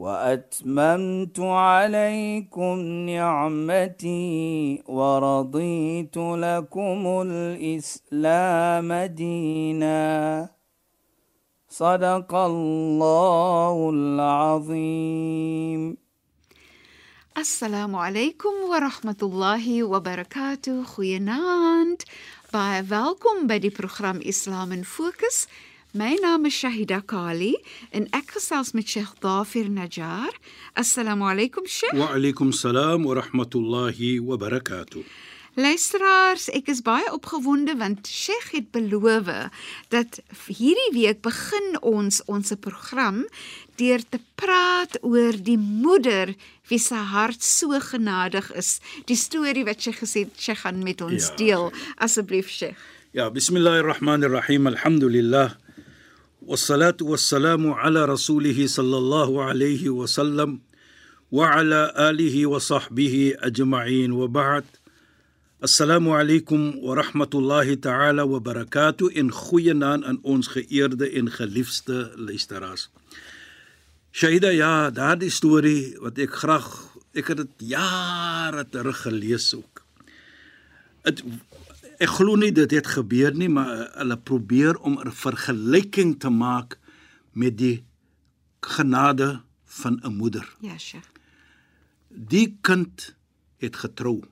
وأتممت عليكم نعمتي ورضيت لكم الإسلام دينا. صدق الله العظيم. السلام عليكم ورحمة الله وبركاته. خيانات باي فالكم بدي برنامج اسلام ان فوكس My naam is Shahida Kali en ek gesels met Sheikh Dafir Najjar. Assalamu alaykum Sheikh. Wa alaykum salaam wa rahmatullahi wa barakatuh. Luisteraars, ek is baie opgewonde want Sheikh het beloof dat hierdie week begin ons ons program deur te praat oor die moeder wie se hart so genadig is. Die storie wat sy gesê het, sy gaan met ons Ja. deel. Asseblief Sheikh. Ja, bismillahir rahmanir rahim. Alhamdulillah. والصلاة والسلام على رسوله صلى الله عليه وسلم وعلى آله وصحبه أجمعين وبعد السلام عليكم ورحمة الله تعالى وبركاته in goeie naam aan ons geëerde en geliefde luisteraars. Shaida ja, daardie storie wat ek graag ek het dit jare terug gelees ook. Dit ek glo nie dit het gebeur nie, maar hulle probeer om 'n vergelyking te maak met die genade van 'n moeder. Ja, Sheikh. Die kind het getrou.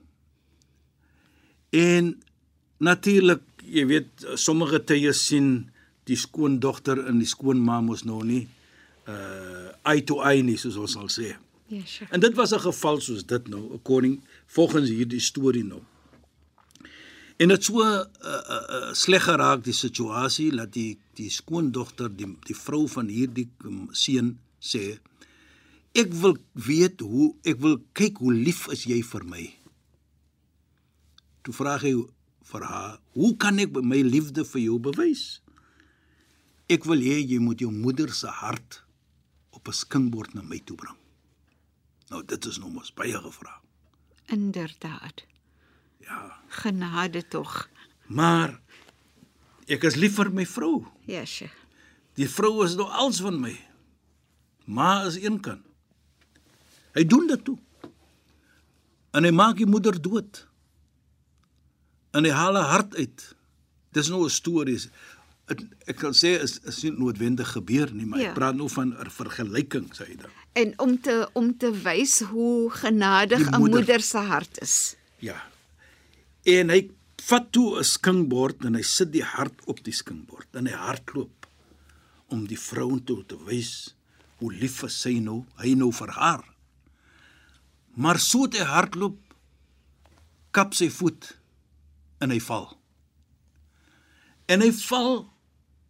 En natuurlik, jy weet, sommige tye sien die skoondogter en die skoonma mos nou nie uh eye to eye nie soos ons sal sê. Ja, Sheikh. En dit was 'n geval soos dit nou, according volgens hierdie storie nou. En dit so uh, uh, sleg geraak die situasie dat die die skoondogter die die vrou van hierdie um, seun sê ek wil weet hoe ek wil kyk hoe lief is jy vir my. Toe vra hy vir haar, hoe kan ek my liefde vir jou bewys? Ek wil hê jy moet jou moeder se hart op 'n skinkbord na my toe bring. Nou dit is nou mos baie gevra. Inderdaad. Ja, Genade tog. maar ek is lief vir my vrou. Ja, Sheikh. Die vrou is nou als van my. Ma is een kan. Hy doen dit toe. En hy maak die moeder dood. En hy haal haar hart uit. Dis nou 'n storie. Het, ek kan sê is is nie noodwendig gebeur nie, maar Ja. ek praat nou van 'n vergelyking, sê hy dan. En om te om te wys hoe genadig 'n moeder. moeder se hart is. Ja. En hy vat toe 'n skinkbord en hy sit die hart op die skinkbord en hy hardloop om die vrou toe te wys hoe lief is sy nou, hy nou vir haar. Maar so hy hardloop kap sy voet en hy val. En hy val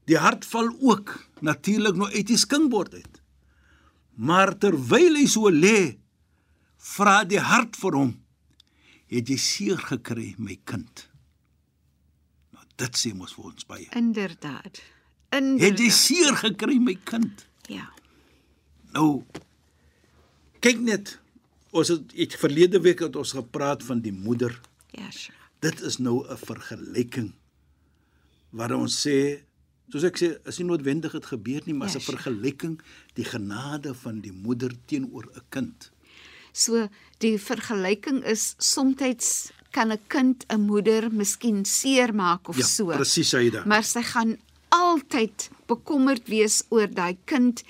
die hart val ook natuurlik nou uit die skinkbord uit. Maar terwyl hy so lê, vra die hart vir hom: "Het jy seer gekry, my kind?" Nou dit sê mos vir ons baie. Inderdaad. Het jy Inderdaad. seer gekry, my kind? Ja. Nou kyk net, ons het het verlede week het ons gepraat van die moeder. Ja, Sheikh. Dit is nou 'n vergelyking waar ons sê soos ek sê, is nie noodwendig dit gebeur nie, maar Ja, 'n sure. vergelyking die genade van die moeder teenoor 'n kind. So die vergelyking is soms kan 'n kind 'n moeder miskien seermaak of Ja, so. presies Aida. Maar sy gaan altyd bekommerd wees oor daai kind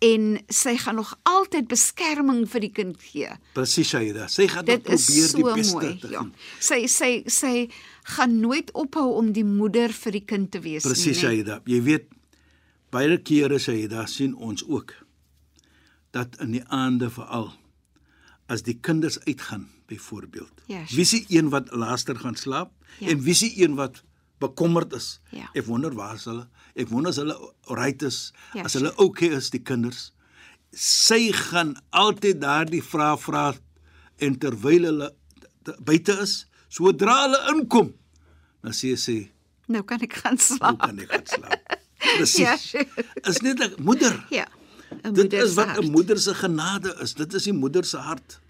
en sy gaan nog altyd beskerming vir die kind gee. Presies Aida. Sy gaan Dit probeer so die beste mooi. te Ja. doen. Sy sy sy gaan nooit ophou om die moeder vir die kind te wees Presies nie. nee. Aida. Jy weet baie kere sê daar sien ons ook dat in die aande veral as die kinders uitgaan byvoorbeeld. Ja, sure. wie is die een wat laaster gaan slaap Ja. en wie is die een wat bekommerd is? Ja. Ek wonder waar is hulle? Ek wonder as hulle right is, Ja, as hulle okay is die kinders. Sy gaan altyd daardie vraag vra en terwyl hulle buite is, sodra hulle inkom, dan sê sy, Nou kan ek gaan "Hoe slaap. kan ek gaan slaap?" Presies. Ja, sure. Is net 'n moeder. Ja. Dit is wat. 'n moeder se genade is. Dit is die moeder se hart.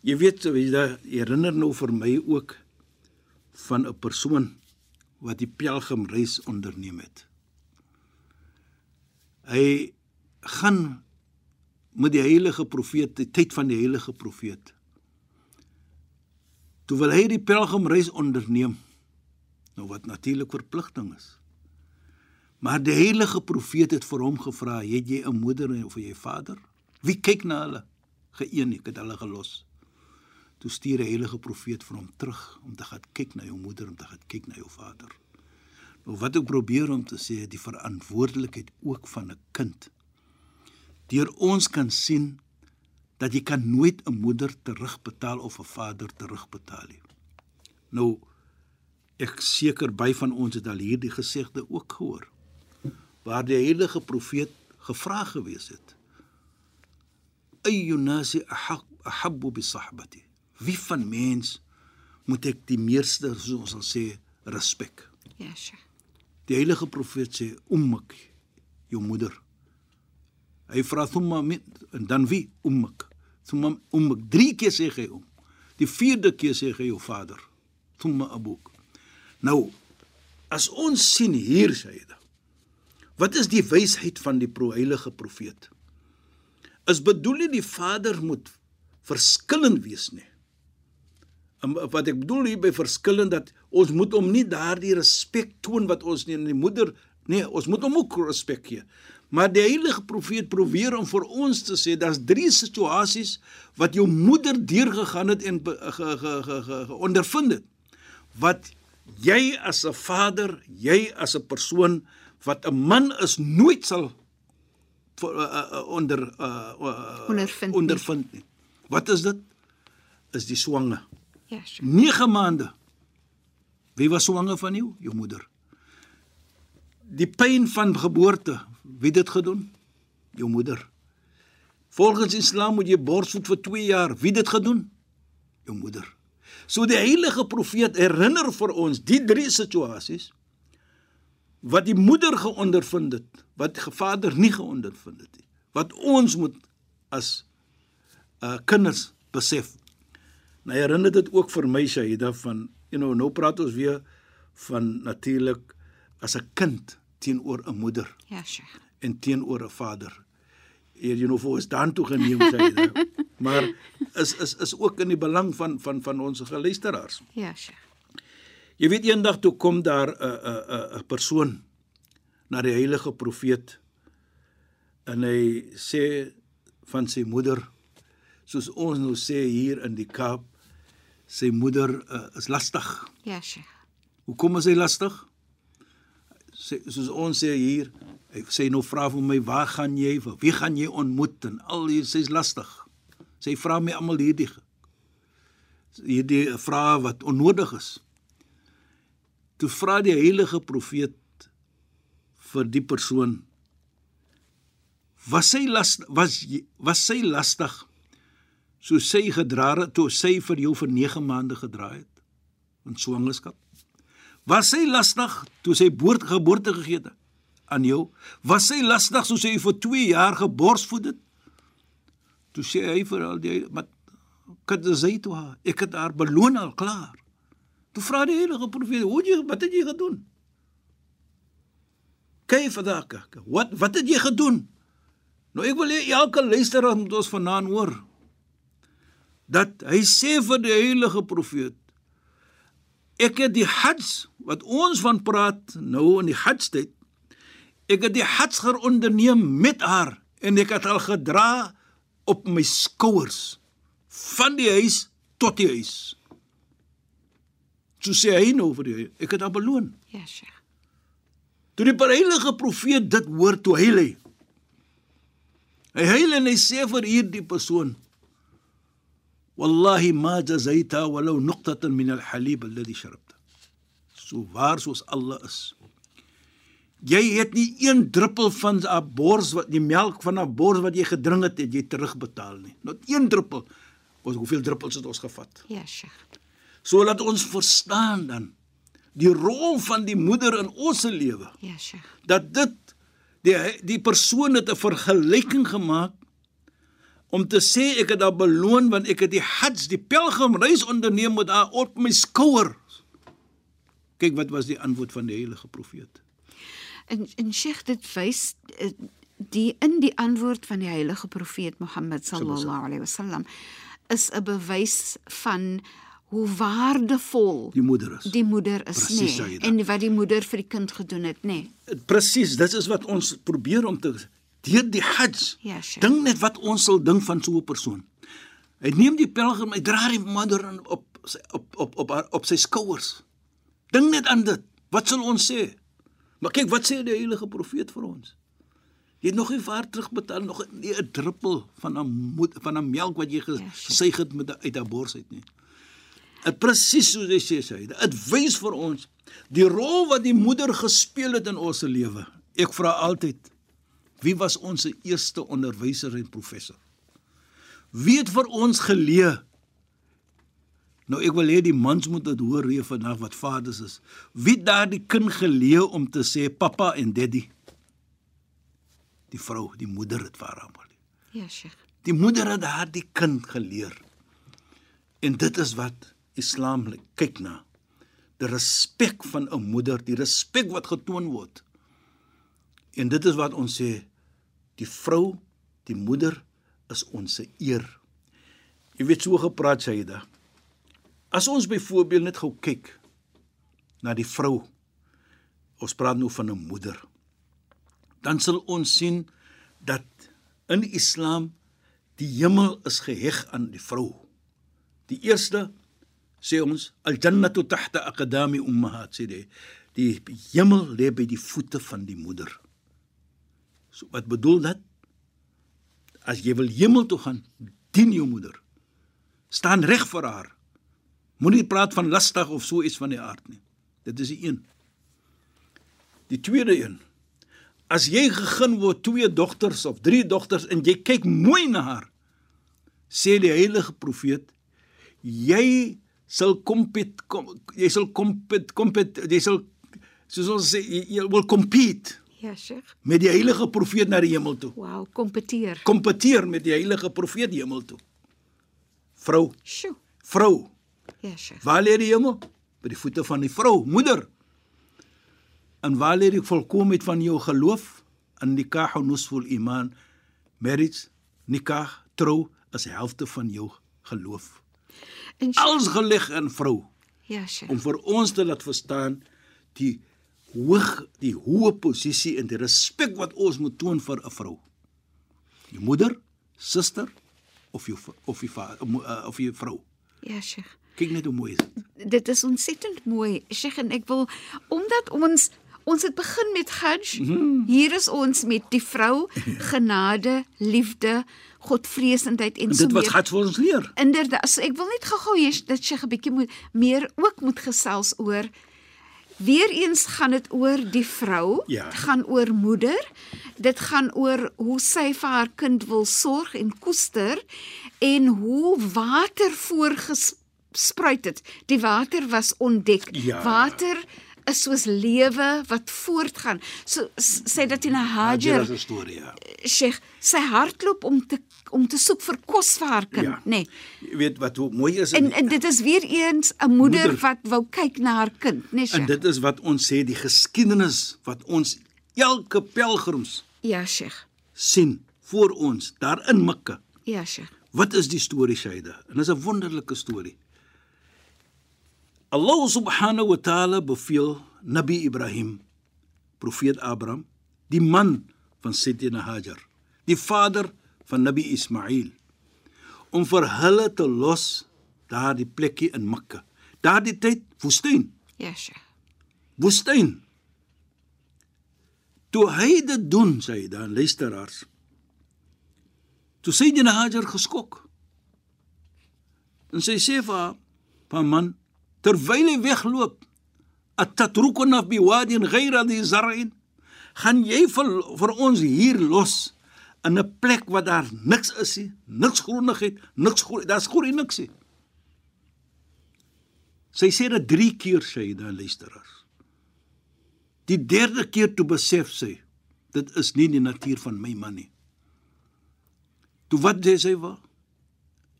Jy weet, jy herinner nou vir my ook van 'n persoon wat die pelgrimreis onderneem het. Hy gaan met die heilige profeet, die tyd van die heilige profeet. Toe wil hy die pelgrimreis onderneem. Nou wat natuurlik verpligting is. Maar die heilige profeet het vir hom gevra, "Het jy 'n moeder of jy vader?" Wie kyk na hulle? Geëen, ek het hulle gelos. Toe stuur die heilige profeet vir hom terug om te gaan kyk na jou moeder, om te gaan kyk na jou vader. Nou wat ek probeer om te sê, die verantwoordelikheid ook van 'n kind. Deur ons kan sien dat jy kan nooit 'n moeder terugbetaal of 'n vader terugbetaal nie. Nou ek seker by van ons het al hierdie gesegde ook gehoor waar die heilige profeet gevra gewees het ayyunasi ahab ahabbu bi sahbati wie van mens moet ek die meeste soos ons sal sê respek? Ja, sure. die heilige profeet sê ummak jou moeder. Hy vra thumma min en dan wie? Ummak. Thumma ummak. Drie keer sê hy om. Die vierde keer sê hy jou vader. Thumma abuk. Nou as ons sien hier Sayyida wat is die wysheid van die pro heilige profeet is bedoel nie die vader moet verskillend wees nie En wat ek bedoel hier by verskillend dat ons moet hom nie daardie respek toon wat ons nie aan die moeder nee, ons moet hom ook respek gee. Maar die heilige profeet probeer om vir ons te sê daar's drie situasies wat jou moeder deurgegaan het en ge, ge, ge, ge, ge ondervind het. Wat jy as 'n vader, jy as 'n persoon wat 'n man is nooit sal vir, uh, uh, onder uh, uh, Ondervind nie. ondervind nie. Wat is dit? Is die swanger. Ja, sure. 9 maande. Wie was swanger van jou? Jou moeder. Die pyn van geboorte, wie het dit gedoen? Jou moeder. Volgens Islam moet jy borsvoed vir 2 jaar. Wie het dit gedoen? Jou moeder. So die heilige profeet herinner vir ons die drie situasies wat die moeder geondervind het, wat die vader nie geondervind het nie. Wat ons moet as uh kinders besef. Nou herinner dit ook vir my Shahida van you know nou praat ons weer van natuurlik as 'n kind teenoor 'n moeder Ja, sure. en teenoor 'n vader. Eer jy nou vir ons dan toe geneem Shahida. maar is is is ook in die belang van van van ons geluisteraars. Ja, sure. Jy weet eendag toe kom daar 'n 'n 'n 'n persoon na die heilige profeet en hy sê van sy moeder soos ons nou sê hier in die Kaap sy moeder uh, is lastig. Ja, sure. Hoekom is hy lastig? Sê soos ons sê hier, hy sê nou vra vir my, "Waar gaan jy? Vir wie gaan jy ontmoet?" en al hier sê's lastig. Sy vra my almal hierdie hierdie vrae wat onnodig is. Toe vra die heilige profeet vir die persoon was sy las was jy- was sy lastig so sy gedra het toe sy vir jou vir 9 maande gedra het in swangerskap? Was sy lastig toe sy boort geboorte gegee het aan jou? Was sy lastig soos sy vir 2 jaar geborsvoed het? Toe sê hy vir al die maar kad sy toe haar ek het haar beloon al klaar toe vra die heilige profeet hoe jy wat het jy gedoen? Kyk vandag wat wat het jy gedoen? Nou ek wil hê elke luisteraar moet ons vanaand hoor dat hy sê vir die heilige profeet ek het die hajj wat ons van praat nou in die hajj tyd ek het die hajj ger onderneem met haar en ek het al gedra op my skouers van die huis tot die huis So sê hy nou vir die ek het haar beloon. Ja, Sheikh. Toe die heilige profeet dit hoor toe huil hy. Hy huil en hy sê vir hierdie persoon: "Wallahi ma jazaita walau nuqtatan min al-halib alladhi sharabta." So waar soos Allah is. Jy het nie een druppel van 'n bors wat die melk van 'n bors wat jy gedrink het, het jy terugbetaal nie. Not een druppel. Ons hoeveel druppels het ons gevat? Ja, Sheikh. So laat ons verstaan dan die rol van die moeder in ons se lewe. Ja, Sheikh. Dat dit die die persoon het 'n vergelyking gemaak om te sê ek het daar beloon want ek het die Hajj, die pelgrimreis onderneem met haar op my skouer. Kyk wat was die antwoord van die heilige profeet. En en Sheikh dit wys eh, die in die antwoord van die heilige profeet Mohammed sallallahu alaihi wasallam is 'n bewys van hoe waardevol Die moeder is. die moeder is nê Saida. en wat die moeder vir die kind gedoen het nê. Presies, dit is wat ons probeer om te deur die Hajj. Ja, Sheikh. Dink net wat ons sal dink van so 'n persoon. Hy neem die pelgrim, hy dra die moeder op sy op op op haar, op sy skouers. Dink net aan dit. Wat sal ons sê? Maar kyk wat sê die heilige profeet vir ons. Jy het nog nie vaar terugbetaal nog nie 'n druppel van 'n van 'n melk wat jy Ja, gesuig het met uit haar bors uit nie. Dit presies soos hy sê sy. Dit wys vir ons die rol wat die moeder gespeel het in ons lewe. Ek vra altyd wie was ons eerste onderwyser en professor? Wie het vir ons geleer? Nou ek wil hê die mans moet dit hoor hier vandag wat vaders is. Wie het daardie kind geleer om te sê pappa en daddy? Die vrou, die moeder het vir haar geleer. Ja, Sheikh. Die moeder het daardie kind geleer. En dit is wat Islam kyk na. Die respek van 'n moeder, die respek wat getoon word. En dit is wat ons sê die vrou, die moeder is ons eer. Jy weet so gepraat Saida. As ons byvoorbeeld net gou kyk na die vrou. Ons praat nou van 'n moeder. Dan sal ons sien dat in Islam die hemel is geheg aan die vrou. Die eerste sê ons al-jannatu tahta aqdami ummahat sê die, die hemel lê by die voete van die moeder. So wat bedoel dit? As jy wil hemel toe gaan, dien jou moeder. Staan reg vir haar. Moenie praat van lastig of so iets van die aard nie. Dit is die een. Die tweede een. As jy gegeen word twee dogters of drie dogters en jy kyk mooi na haar, sê die heilige profeet, jy sal kompet kom, jy sal kompet kompet jy sal soos ons sê jy, wil compete Ja, Sheikh. met die heilige profeet na die hemel toe. Wow, kompeteer. Kompeteer met die heilige profeet hemel toe. Vrou, Sjoe. vrou, Ja, Sheikh. waar lê die hemel? By die voete van die vrou, moeder. En waar lê die volkomheid van jou geloof? In nikah nusful iman. Marriage, nikah, trou is helfte van jou geloof. En Alles gelig in vrou ja, Sheikh. om vir ons te laat verstaan die hoog die hoë posisie en die respek wat ons moet toon vir 'n vrou. Die moeder, suster of jou of die vader of die vrou. Ja, Sheikh. Kyk net hoe mooi is dit. Dit is ontsettend mooi. Sheikh en ek wil omdat ons ons het begin met Hajj. Mm. Hier is ons met die vrou, genade, liefde, godvreesendheid en, En so dit wat meer. God vir ons leer. Inderdaad, so ek wil net gou-gou hê dat sy 'n bietjie moet meer ook moet gesels oor Weereens gaan dit oor die vrou, Ja. dit gaan oor moeder, dit gaan oor hoe sy vir haar kind wil sorg en koester en hoe water voorgespruit het. Die water was ontdek. Ja. Water is soos lewe wat voortgaan. So sê dit in 'n Hajar Dit is 'n storie, ja. Sheikh, sy hartloop om te om te soek vir kos vir haar kind, Ja. nê. Nee. Jy weet wat mooi is En, en dit is weer eens 'n moeder, Moeder. wat wou kyk na haar kind, né, en Sheikh? dit is wat ons sê die geskiedenis wat ons elke pelgrims Ja, Sheikh. sien voor ons daar in Mekka. Ja, Sheikh. Wat is die storie Shaida? En dis 'n wonderlike storie. Allah subhanahu wa ta'ala beveel Nabi Ibrahim, profeet Abraham, die man van Sayyidina Hajar, die vader van Nabi Ismail, om vir hulle te los daardie plekkie in Mekka. Daardie tyd woestyn, Ja, Sheikh. woestyn. Toe hy dit doen, sê hy dan luisteraars. Toe Sayyidina Hajar geskok. En sy sê vir haar, "Van man, terwyl hy wegloop, atatrukuna bi wadin ghayra dhi zar'in, gaan jy vir, vir ons hier los in 'n plek waar daar niks is nie, niks groenigheid, niks groen, daar's groei niks nie. Sy sê dit 3 keer sê jy luisteraars. Die derde keer toe besef sy, dit is nie die natuur van my man nie. Toe wat sê sy wa?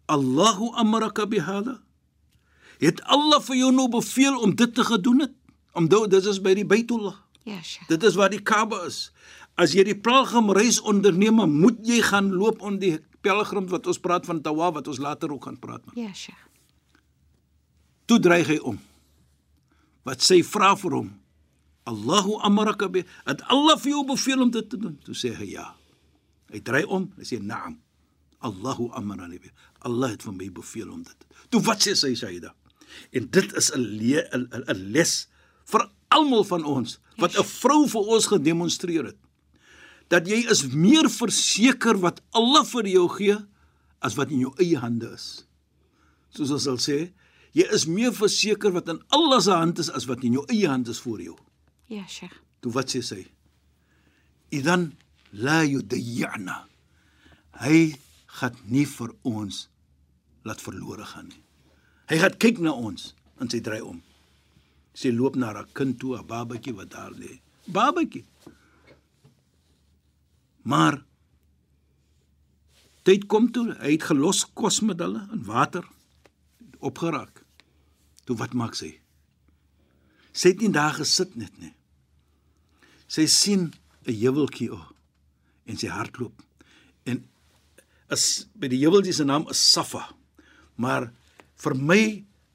Allahu amaraka bihada? Het Allah vir jou nou beveel om dit te gedoen het? Om dit is by die Baitullah. Ja, Sheikh. Dit is waar die Kaaba is. As jy die pelgrimreis onderneem, moet jy gaan loop on die pelgrim wat ons praat van tawaf wat ons later ook gaan praat. Man. Ja, Sheikh. Toe dreig hy om. Wat sê vra vir hom? Allahu amaraka bi het Allah vir jou beveel om dit te doen? Toe sê hy ja. Hy draai om, hy sê naam. Allahu amarani bi. Allah het vir my beveel om dit. Toe wat sê sy Saida? En dit is 'n 'n 'n les vir almal van ons wat 'n vrou vir ons gedemonstreer het. Dat jy is meer verseker wat Allah vir jou gee as wat in jou eie hande is. Soos ons sal sê, jy is meer verseker wat in Allah se hand is as wat in jou eie hand is vir jou. Ja, Sheikh. Toe wat sê sy? Idan la yudayyana. Hy gaan nie vir ons laat verlore gaan nie. Hy gaan kyk na ons en sy draai om. Sy loop na haar kind toe, 'n babatjie wat daar lê. Babatjie. Maar tyd kom toe, hy het gelos kos met hulle en water opgeraak. Toe wat maak sy? Sy het nie daar gesit net nie. Sy sien 'n heuweltjie o oh, en sy hardloop. En is by die heuweltjie se naam is Safa. Maar vir my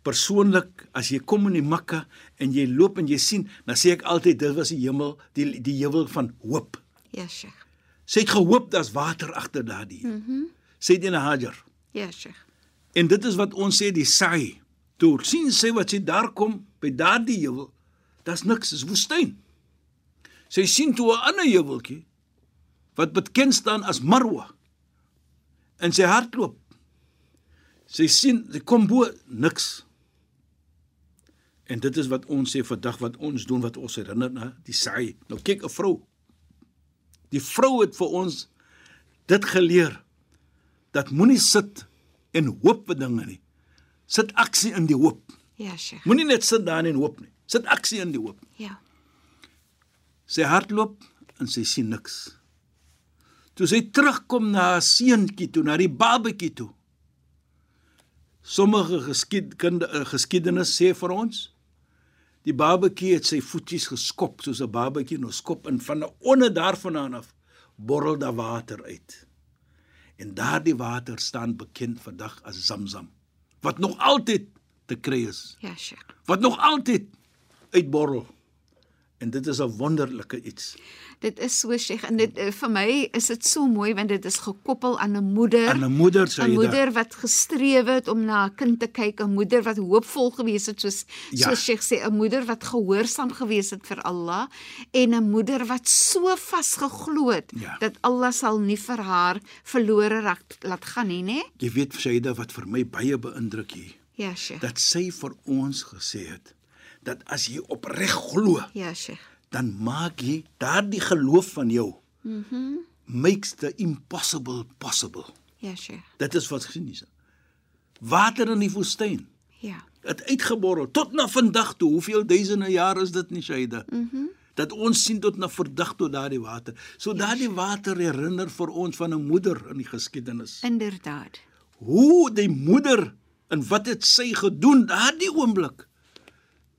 persoonlik as jy kom in die Mekka en jy loop en jy sien, dan sê ek altyd dit was die hemel, die die heuwel van hoop. Ja, Sheikh. Sy het gehoop daar's water agter daardie. Mhm. Mm sy het in Hajar. Ja, Sheikh. En dit is wat ons sê die saai. Toe sien sy wat sy daar kom by daardie heuwel, daar's niks, dis woestyn. Sy sien toe 'n ander heuweltjie wat bekend staan as Marwa. En sy hardloop. Sy sien, sy kom bo niks. En dit is wat ons sê vandag wat ons doen wat ons herinner na die saai. Nou kyk 'n vrou. Die vrou het vir ons dit geleer dat moenie sit en hoop vir dinge nie. Sit aksie in die hoop. Ja, Sheikh. Moenie net sit daar en hoop nie. Sit aksie in die hoop. Ja. Sy hardloop en sy sien niks. Toe sy terugkom na haar seentjie toe, na die babatjie toe. Sommige geskiedkunde geskiedenis sê vir ons die babatjie het sy voetjies geskop soos 'n babatjie nou skop en van onder daarvandaan af borrel daar water uit. En daardie water staan bekend vandag as Zamzam wat nog altyd te kry is. Ja, Sheikh. Wat nog altyd uitborrel. En dit is 'n wonderlike iets. Dit is so Sheikh en dit eh, vir my is dit so mooi want dit is gekoppel aan 'n moeder. En 'n moeder sê 'n moeder wat gestreef het om na 'n kind te kyk, 'n moeder wat hoopvol gewees het soos Ja. soos Sheikh sê, 'n moeder wat gehoorsaam gewees het vir Allah en 'n moeder wat so vasgeglo het Ja. dat Allah sal nie vir haar verlore raak laat gaan nie, né? Jy weet Shaida wat vir my baie beïndruk hier, Ja, Sheikh. dat sy vir ons gesê het dat as jy opreg glo, Ja, Sheikh. dan maak jy daardie geloof van jou Mhm. Mm makes the impossible possible. ja, Sheikh. Dit is wat gesien is. Water in die woestyn. Ja. Het uitgeborrel tot na vandag toe. Hoeveel duisende jare is dit nie, Shaida? Mhm. Mm dat ons sien tot na vandag toe daardie water. So daardie water herinner vir ons van 'n moeder in die geskiedenis. Inderdaad. Hoe die moeder en wat het sy gedoen daardie oomblik?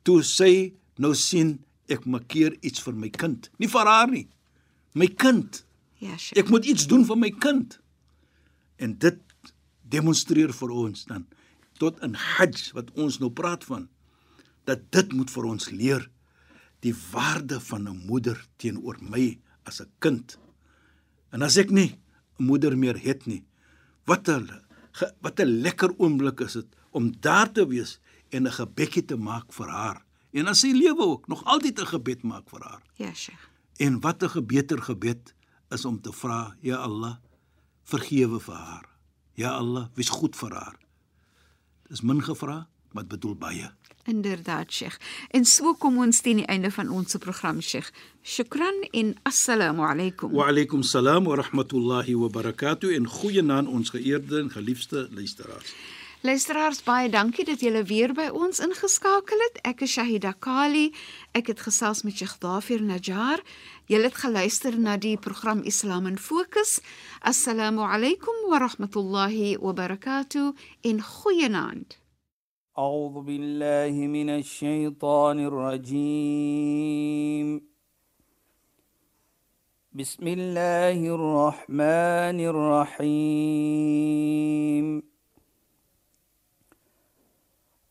Toe sy nou sien ek maakeer iets vir my kind, nie vir haar nie. My kind. Ja, Sheikh. Ek moet iets doen vir my kind. En dit demonstreer vir ons dan tot in Hajj wat ons nou praat van dat dit moet vir ons leer die waarde van 'n moeder teenoor my as 'n kind. En as ek nie 'n moeder meer het nie, wat 'n wat 'n lekker oomblik is dit om daar te wees en 'n gebedjie te maak vir haar. En as sy lewe ook nog altyd 'n gebed maak vir haar. Ja, Sheikh. En wat 'n gebeter gebed is om te vra, ja Allah, vergewe vir haar. Ja Allah, wees goed vir haar. Dis min gevra, maar dit bedoel baie. Inderdaad, Sheikh. En so kom ons teen die einde van ons program, Sheikh. Shukran en assalamu alaykum. Wa alaykum salaam wa rahmatullahi wa barakatuh en goeienaand ons geëerde en geliefde luisteraars. Luisteraars, baie dankie dat julle weer by ons ingeskakel het. Ek is Shahida Kali. Ek het gesels met Sheikh Dafir Najjar. Julle het geluister na die program Islam in Fokus. Assalamu alaykum wa rahmatullahi wa barakatuh en goeienaand. أعوذ بالله من الشيطان الرجيم بسم الله الرحمن الرحيم